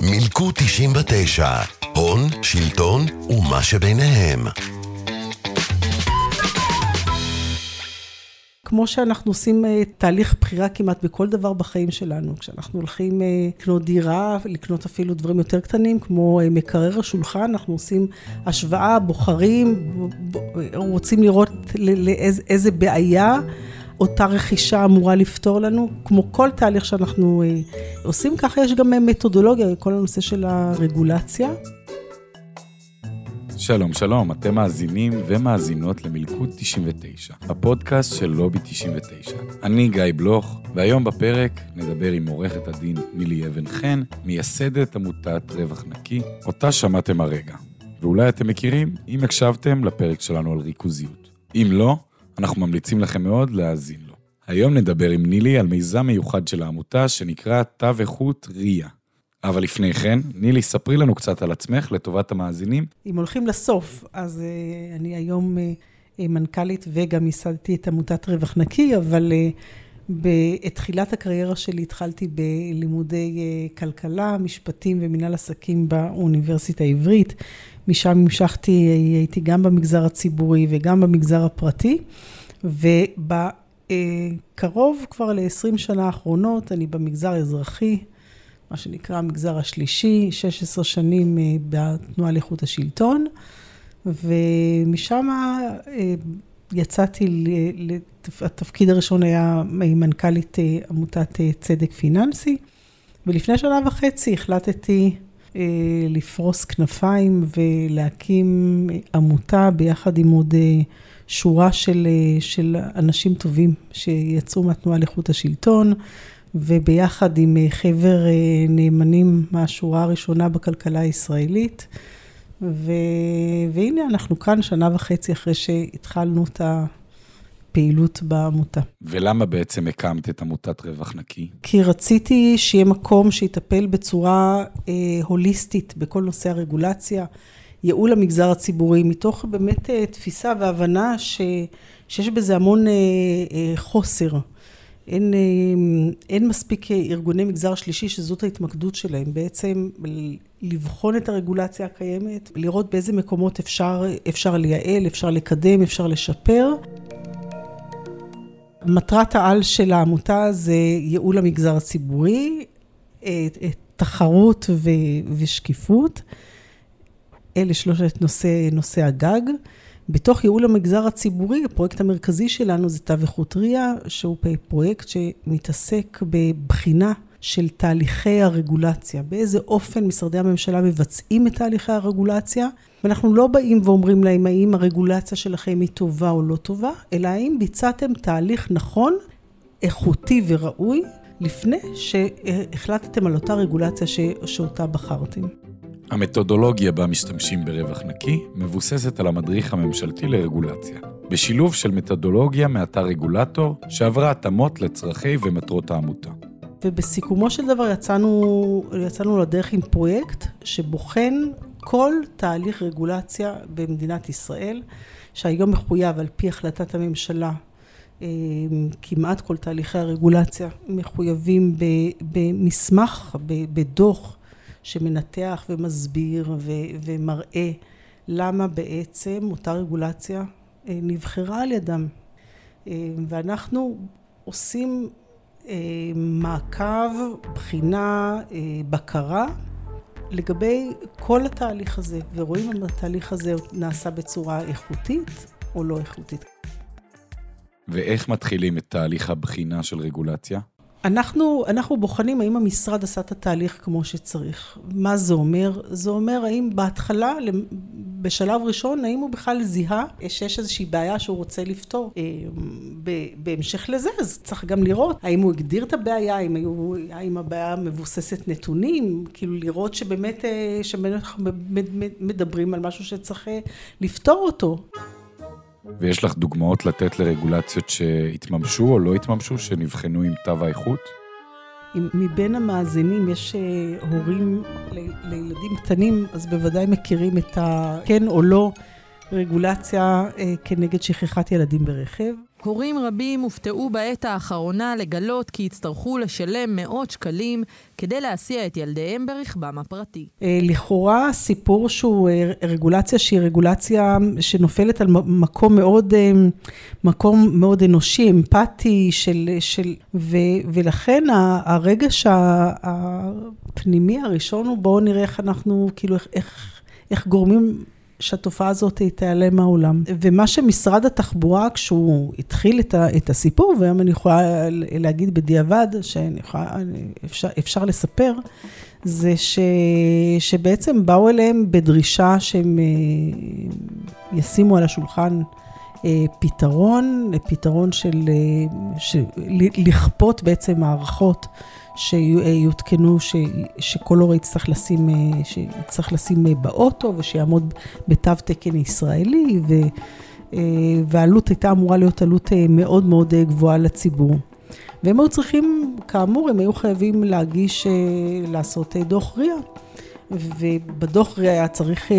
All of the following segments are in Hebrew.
מילקו 99, הון, שלטון ומה שביניהם. כמו שאנחנו עושים אה, תהליך בחירה כמעט בכל דבר בחיים שלנו, כשאנחנו הולכים אה, לקנות דירה, לקנות אפילו דברים יותר קטנים, כמו אה, מקרר השולחן, אנחנו עושים השוואה, בוחרים, רוצים לראות לאיזה בעיה אותה רכישה אמורה לפתור לנו. כמו כל תהליך שאנחנו עושים, ככה יש גם מתודולוגיה, כל הנושא של הרגולציה. שלום, שלום, אתם מאזינים ומאזינות למלכוד 99, הפודקאסט של לובי 99. אני גיא בלוך, והיום בפרק נדבר עם עורכת הדין נילי אבן חן, מייסדת עמותת רווח נקי, אותה שמעתם הרגע. ואולי אתם מכירים אם הקשבתם לפרק שלנו על ריכוזיות. אם לא, אנחנו ממליצים לכם מאוד להאזין לו. היום נדבר עם נילי על מיזם מיוחד של העמותה שנקרא תו איכות RIA. אבל לפני כן, נילי, ספרי לנו קצת על עצמך לטובת המאזינים. אם הולכים לסוף, אז uh, אני היום uh, מנכ"לית וגם ייסדתי את עמותת רווח נקי, אבל uh, בתחילת הקריירה שלי התחלתי בלימודי uh, כלכלה, משפטים ומנהל עסקים באוניברסיטה העברית. משם המשכתי, הייתי גם במגזר הציבורי וגם במגזר הפרטי, ובקרוב כבר ל-20 שנה האחרונות אני במגזר האזרחי. מה שנקרא המגזר השלישי, 16 שנים אה, בתנועה לאיכות השלטון, ומשם אה, יצאתי, התפקיד הראשון היה מנכ"לית אה, עמותת צדק פיננסי, ולפני שנה וחצי החלטתי לפרוס כנפיים ולהקים עמותה ביחד עם עוד שורה של, של אנשים טובים שיצאו מהתנועה לאיכות השלטון. וביחד עם אה, חבר אה, נאמנים מהשורה הראשונה בכלכלה הישראלית. ו... והנה, אנחנו כאן שנה וחצי אחרי שהתחלנו את הפעילות בעמותה. ולמה בעצם הקמת את עמותת רווח נקי? כי רציתי שיהיה מקום שיטפל בצורה אה, הוליסטית בכל נושא הרגולציה, ייעול המגזר הציבורי, מתוך באמת אה, תפיסה והבנה ש... שיש בזה המון אה, אה, חוסר. אין, אין מספיק ארגוני מגזר שלישי שזאת ההתמקדות שלהם, בעצם לבחון את הרגולציה הקיימת, לראות באיזה מקומות אפשר, אפשר לייעל, אפשר לקדם, אפשר לשפר. מטרת העל של העמותה זה ייעול המגזר הציבורי, תחרות ושקיפות. אלה שלושת נושא, נושא הגג. בתוך ייעול המגזר הציבורי, הפרויקט המרכזי שלנו זה תו איכות RIA, שהוא פרויקט שמתעסק בבחינה של תהליכי הרגולציה, באיזה אופן משרדי הממשלה מבצעים את תהליכי הרגולציה, ואנחנו לא באים ואומרים להם האם הרגולציה שלכם היא טובה או לא טובה, אלא האם ביצעתם תהליך נכון, איכותי וראוי, לפני שהחלטתם על אותה רגולציה ש... שאותה בחרתם. המתודולוגיה בה משתמשים ברווח נקי מבוססת על המדריך הממשלתי לרגולציה, בשילוב של מתודולוגיה מאתר רגולטור שעברה התאמות לצרכי ומטרות העמותה. ובסיכומו של דבר יצאנו, יצאנו לדרך עם פרויקט שבוחן כל תהליך רגולציה במדינת ישראל, שהיום מחויב על פי החלטת הממשלה אה, כמעט כל תהליכי הרגולציה מחויבים במסמך, בדוח שמנתח ומסביר ו- ומראה למה בעצם אותה רגולציה אה, נבחרה על ידם. אה, ואנחנו עושים אה, מעקב, בחינה, בקרה לגבי כל התהליך הזה, ורואים אם התהליך הזה נעשה בצורה איכותית או לא איכותית. ואיך מתחילים את תהליך הבחינה של רגולציה? אנחנו, אנחנו בוחנים האם המשרד עשה את התהליך כמו שצריך. מה זה אומר? זה אומר האם בהתחלה, בשלב ראשון, האם הוא בכלל זיהה שיש איזושהי בעיה שהוא רוצה לפתור. אה, בהמשך לזה, אז צריך גם לראות האם הוא הגדיר את הבעיה, האם, היו, האם הבעיה מבוססת נתונים, כאילו לראות שבאמת, אה, שבאמת מדברים על משהו שצריך אה, לפתור אותו. ויש לך דוגמאות לתת לרגולציות שהתממשו או לא התממשו, שנבחנו עם תו האיכות? מבין המאזינים יש אה, הורים לילדים קטנים, אז בוודאי מכירים את הכן או לא רגולציה כנגד שכחת ילדים ברכב. הורים רבים הופתעו בעת האחרונה לגלות כי יצטרכו לשלם מאות שקלים כדי להסיע את ילדיהם ברכבם הפרטי. לכאורה סיפור שהוא רגולציה שהיא רגולציה שנופלת על מקום מאוד, מקום מאוד אנושי, אמפתי, של, של, ו, ולכן הרגש הפנימי הראשון הוא בואו נראה איך אנחנו, כאילו איך, איך, איך גורמים שהתופעה הזאת תיעלם מהעולם. ומה שמשרד התחבורה, כשהוא התחיל את, ה, את הסיפור, והיום אני יכולה להגיד בדיעבד, שאפשר לספר, זה ש, שבעצם באו אליהם בדרישה שהם ישימו על השולחן פתרון, פתרון של, של לכפות בעצם מערכות. שיותקנו, ש, שכל הורה יצטרך לשים, שיצטרך לשים באוטו ושיעמוד בתו תקן ישראלי, ו, והעלות הייתה אמורה להיות עלות מאוד מאוד גבוהה לציבור. והם היו צריכים, כאמור, הם היו חייבים להגיש, לעשות דוח RIA. ובדוח RIA היה צריך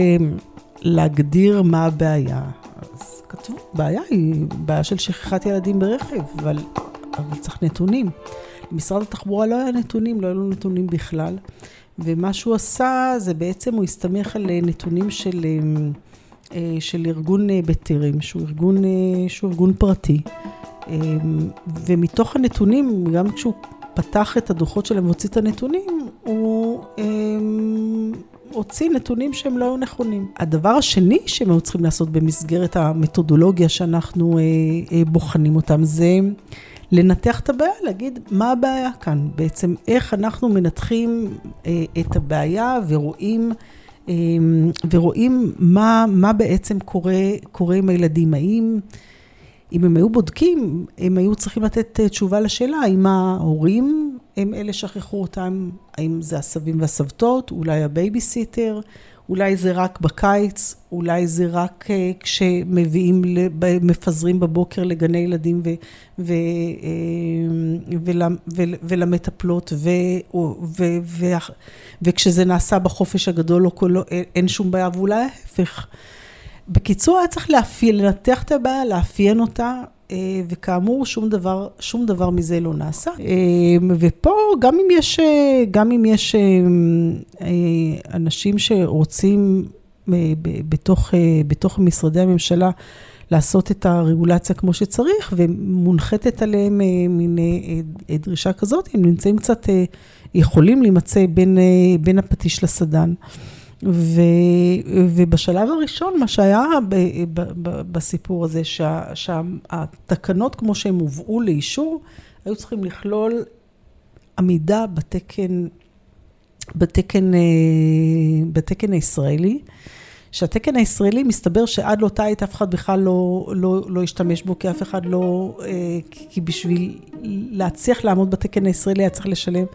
להגדיר מה הבעיה. אז כתבו, בעיה היא בעיה של שכחת ילדים ברכב, אבל, אבל צריך נתונים. משרד התחבורה לא היה נתונים, לא היו לו נתונים בכלל. ומה שהוא עשה זה בעצם הוא הסתמך על נתונים של, אה, של ארגון אה, בטרם, שהוא ארגון, אה, שהוא ארגון פרטי. ומתוך הנתונים, גם כשהוא פתח את הדוחות שלהם והוציא את הנתונים, הוא הוציא נתונים שהם לא היו נכונים. הדבר השני שהם היו צריכים לעשות במסגרת המתודולוגיה שאנחנו בוחנים אותם זה לנתח את הבעיה, להגיד מה הבעיה כאן, בעצם איך אנחנו מנתחים אה, את הבעיה ורואים, אה, ורואים מה, מה בעצם קורה, קורה עם הילדים, האם... אם הם היו בודקים, הם היו צריכים לתת אה, תשובה לשאלה האם ההורים הם אלה שכחו אותם, האם זה הסבים והסבתות, אולי הבייביסיטר, אולי זה רק בקיץ, אולי זה רק uh, כשמביאים, מפזרים בבוקר לגני ילדים ו, ו, uh, ול, ו, ולמטפלות, ו, ו, ו, וכשזה נעשה בחופש הגדול לא, לא, אין שום בעיה, ואולי ההפך. בקיצור, היה צריך לאפיין, לנתח את הבעיה, לאפיין אותה, אה, וכאמור, שום דבר, שום דבר מזה לא נעשה. אה, ופה, גם אם יש, אה, גם אם יש אנשים שרוצים בתוך, בתוך משרדי הממשלה לעשות את הרגולציה כמו שצריך, ומונחתת עליהם מין דרישה כזאת, הם נמצאים קצת, יכולים להימצא בין, בין הפטיש לסדן. ו, ובשלב הראשון, מה שהיה ב, ב, ב, בסיפור הזה, שה, שהתקנות כמו שהן הובאו לאישור, היו צריכים לכלול עמידה בתקן, בתקן, אה, בתקן הישראלי. שהתקן הישראלי, מסתבר שעד לאותה עת אף אחד בכלל לא, לא, לא השתמש בו, כי אף אחד לא... אה, כי בשביל להצליח לעמוד בתקן הישראלי היה צריך לשלם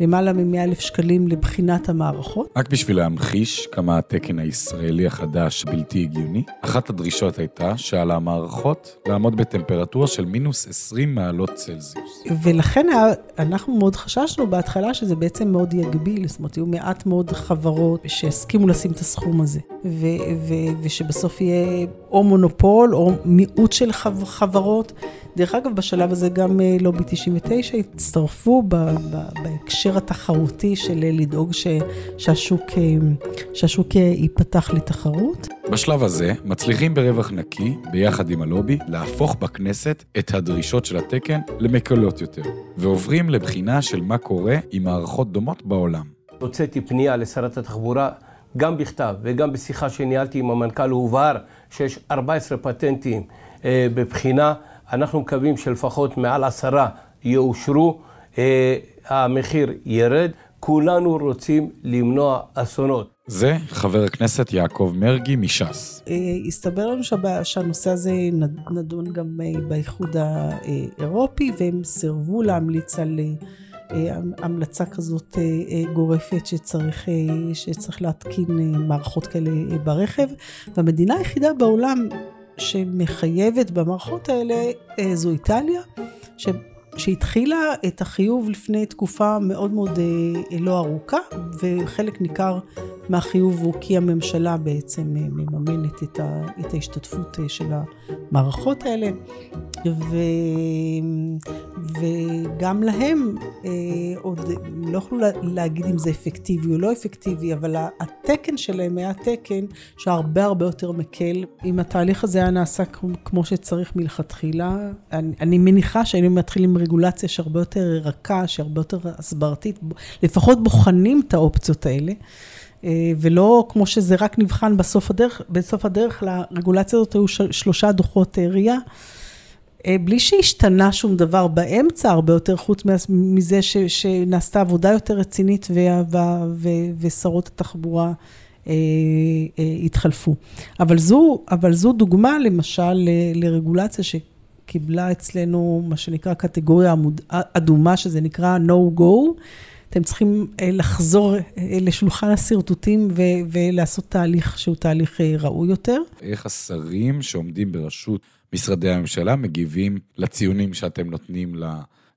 למעלה מ-100 אלף שקלים לבחינת המערכות. רק בשביל להמחיש כמה התקן הישראלי החדש בלתי הגיוני, אחת הדרישות הייתה שעל המערכות לעמוד בטמפרטורה של מינוס 20 מעלות צלזיוס. ולכן אנחנו מאוד חששנו בהתחלה שזה בעצם מאוד יגביל, זאת אומרת, היו מעט מאוד חברות שהסכימו לשים את הסכום הזה. ו- ו- ושבסוף יהיה או מונופול או מיעוט של חב- חברות. דרך אגב, בשלב הזה גם אה, לובי 99 הצטרפו ב- ב- בהקשר התחרותי של לדאוג ש- שהשוק, אה, שהשוק ייפתח לתחרות. בשלב הזה מצליחים ברווח נקי, ביחד עם הלובי, להפוך בכנסת את הדרישות של התקן למקלות יותר, ועוברים לבחינה של מה קורה עם מערכות דומות בעולם. הוצאתי פנייה לשרת התחבורה גם בכתב וגם בשיחה שניהלתי עם המנכ"ל הובהר שיש 14 פטנטים אה, בבחינה. אנחנו מקווים שלפחות מעל עשרה יאושרו, אה, המחיר ירד. כולנו רוצים למנוע אסונות. זה חבר הכנסת יעקב מרגי מש"ס. אה, הסתבר לנו שהנושא הזה נדון גם אה, באיחוד האירופי, והם סירבו להמליץ על... אה, המלצה כזאת אה, אה, גורפת שצריך, שצריך להתקין מערכות כאלה ברכב. והמדינה היחידה בעולם שמחייבת במערכות האלה זו איטליה, שהתחילה את החיוב לפני תקופה מאוד מאוד לא ארוכה, וחלק ניכר מהחיוב הוא כי הממשלה בעצם מממנת את, ה, את ההשתתפות של המערכות האלה, ו, וגם להם אה, עוד לא יכלו להגיד אם זה אפקטיבי או לא אפקטיבי, אבל התקן שלהם היה תקן שהרבה הרבה יותר מקל. אם התהליך הזה היה נעשה כמו שצריך מלכתחילה, אני, אני מניחה שהיינו מתחילים רגולציה שהרבה יותר רכה, שהרבה יותר הסברתית, לפחות בוחנים את האופציות האלה. אה, ולא כמו שזה רק נבחן בסוף הדרך, בסוף הדרך לרגולציה הזאת היו שלושה דוחות אה, ראייה. אה, בלי שהשתנה שום דבר באמצע, הרבה יותר חוץ מזה ש, שנעשתה עבודה יותר רצינית ושרות התחבורה אה, אה, התחלפו. אבל זו, אבל זו דוגמה למשל ל, לרגולציה שקיבלה אצלנו מה שנקרא קטגוריה אדומה, שזה נקרא no go. אתם צריכים אה, לחזור אה, לשולחן השרטוטים ו- ולעשות תהליך שהוא תהליך אה, ראוי יותר. איך השרים שעומדים בראשות משרדי הממשלה מגיבים לציונים שאתם נותנים ל...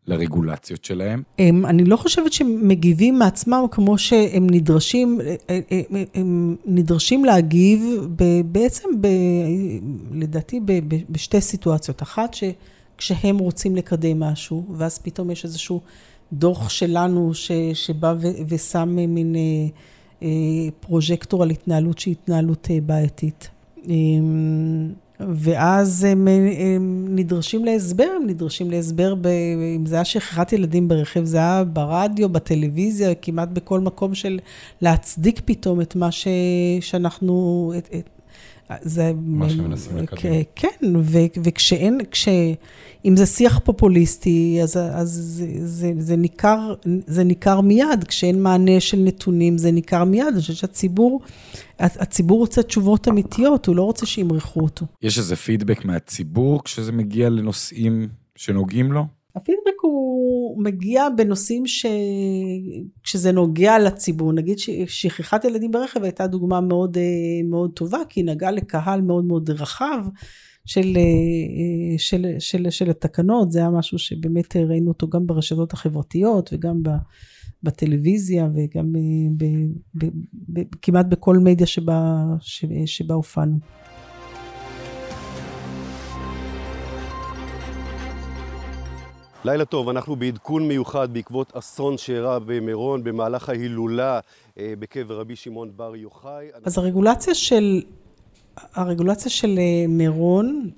לרגולציות שלהם? הם, אני לא חושבת שהם מגיבים מעצמם כמו שהם נדרשים, הם, הם נדרשים להגיב ב, בעצם, ב, לדעתי, ב, ב, בשתי סיטואציות. אחת, שכשהם רוצים לקדם משהו, ואז פתאום יש איזשהו דוח שלנו ש, שבא ו, ושם מין אה, אה, פרוז'קטור על התנהלות שהיא התנהלות אה, בעייתית. אה, ואז הם, הם נדרשים להסבר, הם נדרשים להסבר, ב, אם זה היה שכחת ילדים ברכב, זה היה ברדיו, בטלוויזיה, כמעט בכל מקום של להצדיק פתאום את מה ש, שאנחנו... את, את, זה... מה שמנסים לקדם. כן, ו, וכשאין, כש... אם זה שיח פופוליסטי, אז, אז זה, זה, זה, ניכר, זה ניכר מיד, כשאין מענה של נתונים, זה ניכר מיד. אני חושבת שהציבור, הציבור רוצה תשובות אמיתיות, הוא לא רוצה שימרחו אותו. יש איזה פידבק מהציבור כשזה מגיע לנושאים שנוגעים לו? הפידבק הוא מגיע בנושאים ש... כשזה נוגע לציבור. נגיד ששכחת ילדים ברכב הייתה דוגמה מאוד, מאוד טובה, כי היא נגעה לקהל מאוד מאוד רחב. של, אה, של, של, של התקנות, זה היה משהו שבאמת ראינו אותו גם ברשתות החברתיות וגם בטלוויזיה וגם ב, ב, ב, ב, כמעט בכל מדיה שבה הופענו. לילה טוב, אנחנו בעדכון מיוחד בעקבות אסון שאירע במירון במהלך ההילולה אה, בקבר רבי שמעון בר יוחאי. אז הרגולציה של הרגולציה של אה, מירון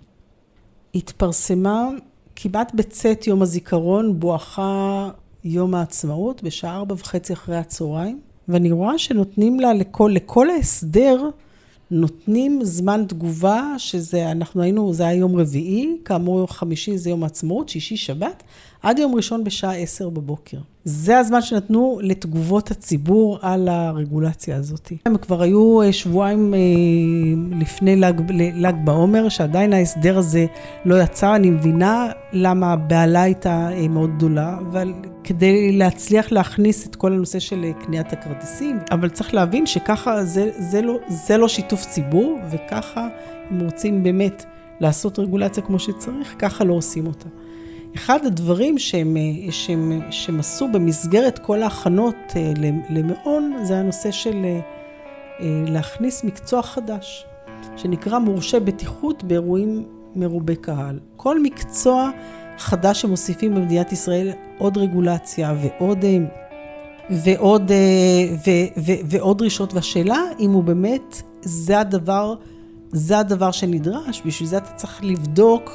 התפרסמה כמעט בצאת יום הזיכרון, בואכה יום העצמאות, בשעה ארבע וחצי אחרי הצהריים, ואני רואה שנותנים לה לכל, לכל ההסדר, נותנים זמן תגובה, שזה, אנחנו היינו, זה היה יום רביעי, כאמור חמישי זה יום העצמאות, שישי שבת, עד יום ראשון בשעה עשר בבוקר. זה הזמן שנתנו לתגובות הציבור על הרגולציה הזאת. הם כבר היו אה, שבועיים אה, לפני ל"ג בעומר, שעדיין ההסדר הזה לא יצא. אני מבינה למה הבהלה הייתה אה, מאוד גדולה, אבל כדי להצליח להכניס את כל הנושא של קניית הכרטיסים, אבל צריך להבין שככה זה, זה, לא, זה לא שיתוף ציבור, וככה אם רוצים באמת לעשות רגולציה כמו שצריך, ככה לא עושים אותה. אחד הדברים שהם, אה, שהם, שהם עשו במסגרת כל ההכנות אה, למעון, זה הנושא של אה, להכניס מקצוע חדש, שנקרא מורשה בטיחות באירועים מרובי קהל. כל מקצוע חדש שמוסיפים במדינת ישראל עוד רגולציה ועוד... ועוד, ו, ו, ועוד דרישות, והשאלה אם הוא באמת, זה הדבר זה הדבר שנדרש, בשביל זה אתה צריך לבדוק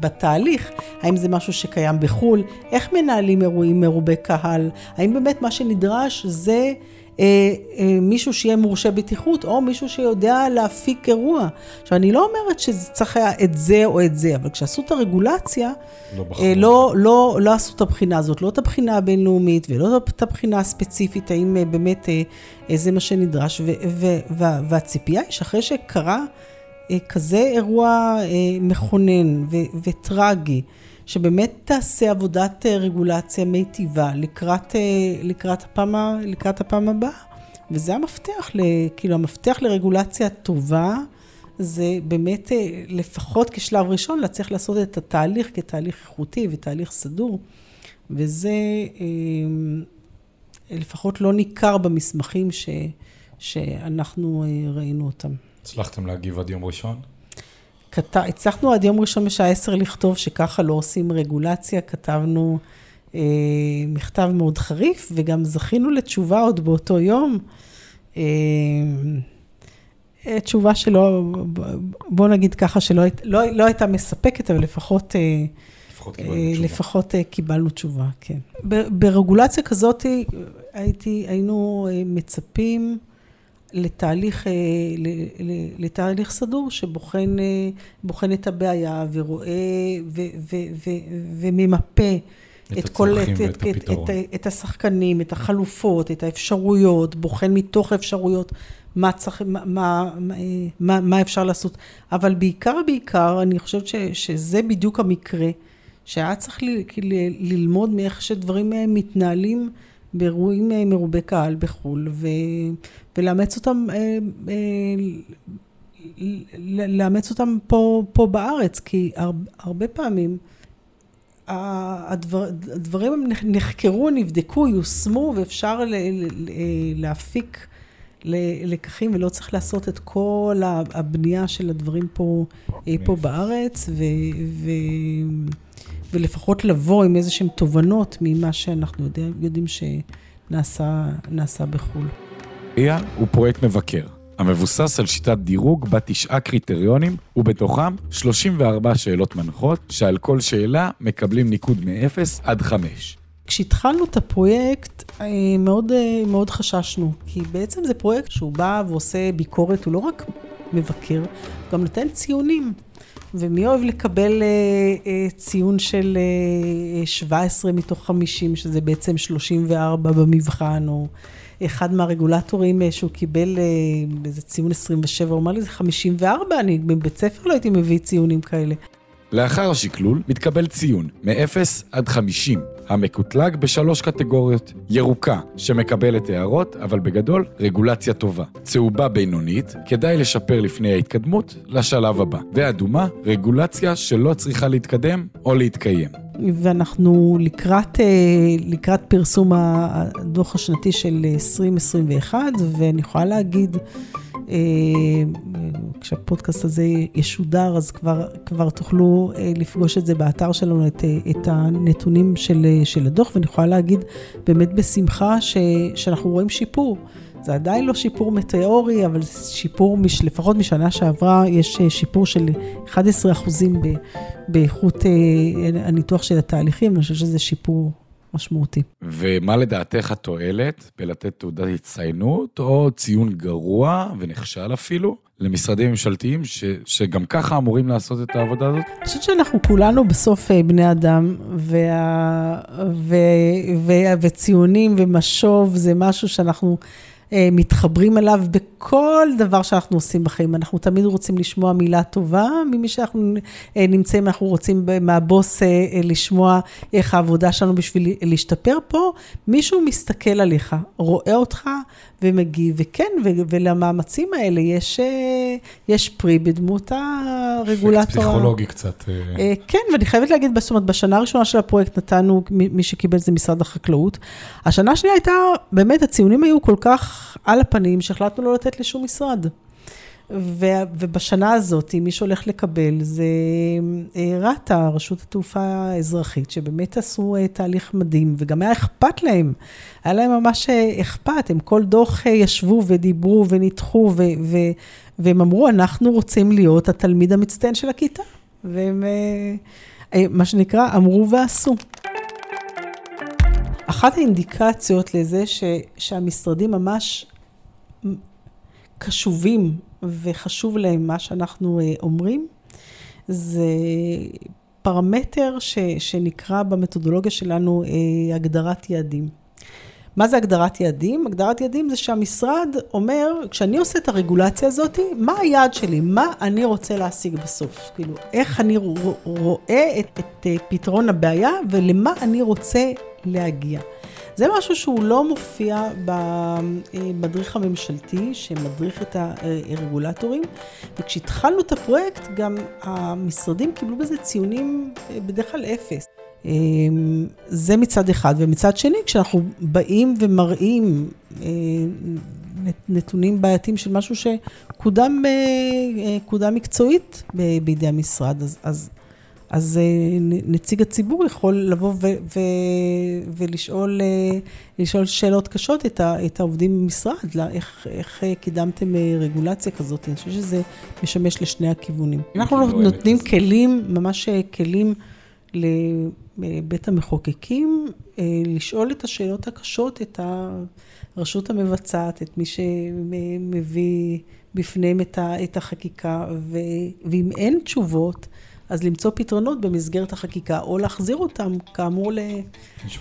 בתהליך, האם זה משהו שקיים בחו"ל, איך מנהלים אירועים מרובי קהל, האם באמת מה שנדרש זה מישהו שיהיה מורשה בטיחות, או מישהו שיודע להפיק אירוע. עכשיו, אני לא אומרת שצריך היה את זה או את זה, אבל כשעשו את הרגולציה, לא, אה, לא, לא, לא עשו את הבחינה הזאת, לא את הבחינה הבינלאומית ולא את הבחינה הספציפית, האם אה, באמת אה, אה, זה מה שנדרש. ו, ו, ו, והציפייה היא שאחרי שקרה אה, כזה אירוע אה, מכונן ו, וטרגי, שבאמת תעשה עבודת אה, רגולציה מיטיבה לקראת, אה, לקראת, הפעם, לקראת הפעם הבאה. וזה המפתח, כאילו המפתח לרגולציה טובה זה באמת אה, לפחות כשלב ראשון להצליח לעשות את התהליך כתהליך איכותי ותהליך סדור, וזה לפחות לא ניכר במסמכים ש, שאנחנו ראינו אותם. הצלחתם להגיב עד יום ראשון? כת... הצלחנו עד יום ראשון בשעה עשר לכתוב שככה לא עושים רגולציה, כתבנו אה, מכתב מאוד חריף, וגם זכינו לתשובה עוד באותו יום. אה, אה תשובה שלא, בוא נגיד ככה, שלא לא, לא הייתה מספקת, אבל לפחות... אה, לפחות קיבלנו אה, תשובה. לפחות אה, קיבלנו תשובה, כן. ברגולציה כזאת הייתי, היינו מצפים לתהליך, אה, לתהליך סדור שבוחן את הבעיה ורואה ו, ו, ו, וממפה את, את כל, את, את, את, את, את השחקנים, את החלופות, את האפשרויות, בוחן מתוך האפשרויות מה, צריך, מה, מה, מה, מה אפשר לעשות. אבל בעיקר, בעיקר, אני חושבת ש, שזה בדיוק המקרה, שהיה צריך ל, ל, ללמוד מאיך שדברים מתנהלים. באירועים אה, מרובי קהל בחו"ל, ו, ולאמץ אותם, אה, אה, לאמץ אותם פה, פה בארץ, כי הרבה פעמים הדבר, הדברים נחקרו, נבדקו, יושמו, ואפשר ל, ל, להפיק לקחים, ולא צריך לעשות את כל הבנייה של הדברים פה, פה בארץ, ו... ו ולפחות לבוא עם איזה שהן תובנות ממה שאנחנו יודע, יודעים שנעשה בחו"ל. איה הוא פרויקט מבקר, המבוסס על שיטת דירוג בה תשעה קריטריונים, ובתוכם 34 שאלות מנחות, שעל כל שאלה מקבלים ניקוד מ-0 עד 5. כשהתחלנו את הפרויקט, אה, מאוד, אה, מאוד חששנו, כי בעצם זה פרויקט שהוא בא ועושה ביקורת, הוא לא רק מבקר, הוא גם נותן ציונים. ומי אוהב לקבל אה, אה, ציון של אה, 17 מתוך 50, שזה בעצם 34 במבחן, או אחד מהרגולטורים אה, שהוא קיבל אה, איזה ציון 27, הוא אמר לי, זה 54, אני בבית ספר לא הייתי מביא ציונים כאלה. לאחר השקלול מתקבל ציון מ-0 עד 50, המקוטלג בשלוש קטגוריות. ירוקה, שמקבלת הערות, אבל בגדול רגולציה טובה. צהובה בינונית, כדאי לשפר לפני ההתקדמות לשלב הבא. ואדומה, רגולציה שלא צריכה להתקדם או להתקיים. ואנחנו לקראת, אה, לקראת פרסום הדוח השנתי של 2021, ואני יכולה להגיד אה, כשהפודקאסט הזה ישודר, אז כבר, כבר תוכלו אה, לפגוש את זה באתר שלנו, את, אה, את הנתונים של, של הדוח, ואני יכולה להגיד באמת בשמחה ש, שאנחנו רואים שיפור. זה עדיין לא שיפור מטאורי, אבל שיפור, מש, לפחות משנה שעברה, יש שיפור של 11% באיכות הניתוח של התהליכים, אני חושבת שזה שיפור משמעותי. ומה לדעתך התועלת בלתת תעודת הצטיינות, או ציון גרוע ונכשל אפילו, למשרדים ממשלתיים ש, שגם ככה אמורים לעשות את העבודה הזאת? אני חושבת שאנחנו כולנו בסוף אה, בני אדם, וה, ו, ו, וציונים ומשוב זה משהו שאנחנו... אה, מתחברים אליו בכל דבר שאנחנו עושים בחיים. אנחנו תמיד רוצים לשמוע מילה טובה ממי שאנחנו אה, נמצאים, אנחנו רוצים מהבוס אה, לשמוע איך העבודה שלנו בשביל להשתפר פה. מישהו מסתכל עליך, רואה אותך ומגיב, וכן, ולמאמצים האלה יש, יש פרי בדמות הרגולטור. אפקט פסיכולוגי קצת. כן, ואני חייבת להגיד, זאת אומרת, בשנה הראשונה של הפרויקט נתנו, מי שקיבל זה משרד החקלאות. השנה השנייה הייתה, באמת, הציונים היו כל כך... על הפנים שהחלטנו לא לתת לשום משרד. ו, ובשנה הזאת, מי שהולך לקבל זה אה, רת"א, רשות התעופה האזרחית, שבאמת עשו אה, תהליך מדהים, וגם היה אכפת להם. היה להם ממש אה, אכפת, הם כל דוח ישבו ודיברו וניתחו, ו, ו, והם אמרו, אנחנו רוצים להיות התלמיד המצטיין של הכיתה. והם, מה שנקרא, אמרו ועשו. אחת האינדיקציות לזה ש, שהמשרדים ממש קשובים וחשוב להם מה שאנחנו אה, אומרים, זה פרמטר ש, שנקרא במתודולוגיה שלנו אה, הגדרת יעדים. מה זה הגדרת יעדים? הגדרת יעדים זה שהמשרד אומר, כשאני עושה את הרגולציה הזאת, מה היעד שלי? מה אני רוצה להשיג בסוף? כאילו, איך אני רואה את, את אה, פתרון הבעיה ולמה אני רוצה להגיע. זה משהו שהוא לא מופיע במדריך הממשלתי, שמדריך את הרגולטורים, וכשהתחלנו את הפרויקט, גם המשרדים קיבלו בזה ציונים בדרך כלל אפס. זה מצד אחד, ומצד שני, כשאנחנו באים ומראים נתונים בעייתיים של משהו שקודם מקצועית בידי המשרד, אז, אז אז אה, נציג הציבור יכול לבוא ו- ו- ולשאול לשאול שאלות קשות את, ה- את העובדים במשרד, לה, איך, איך אה, קידמתם אה, רגולציה כזאת, אני חושבת שזה משמש לשני הכיוונים. אנחנו לא נותנים כלים, ממש כלים לבית המחוקקים, לשאול את השאלות הקשות, את הרשות המבצעת, את מי שמביא בפניהם את החקיקה, ו- ואם אין תשובות, אז למצוא פתרונות במסגרת החקיקה, או להחזיר אותם, כאמור,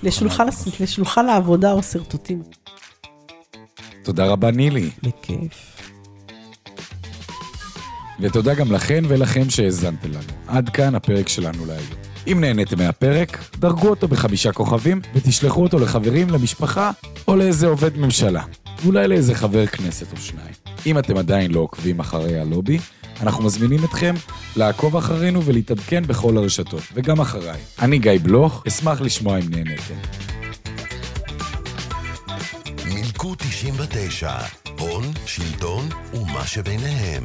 לשולחן, לשולחן העבודה או שרטוטים. תודה רבה, נילי. בכיף. ותודה גם לכן ולכם שהאזנתם לנו. עד כאן הפרק שלנו להיום. אם נהניתם מהפרק, דרגו אותו בחמישה כוכבים ותשלחו אותו לחברים, למשפחה או לאיזה עובד ממשלה. ואולי לאיזה חבר כנסת או שניים. אם אתם עדיין לא עוקבים אחרי הלובי, אנחנו מזמינים אתכם לעקוב אחרינו ולהתעדכן בכל הרשתות, וגם אחריי. אני גיא בלוך, אשמח לשמוע אם נהניתם. מילקו 99, הון, שלטון ומה שביניהם.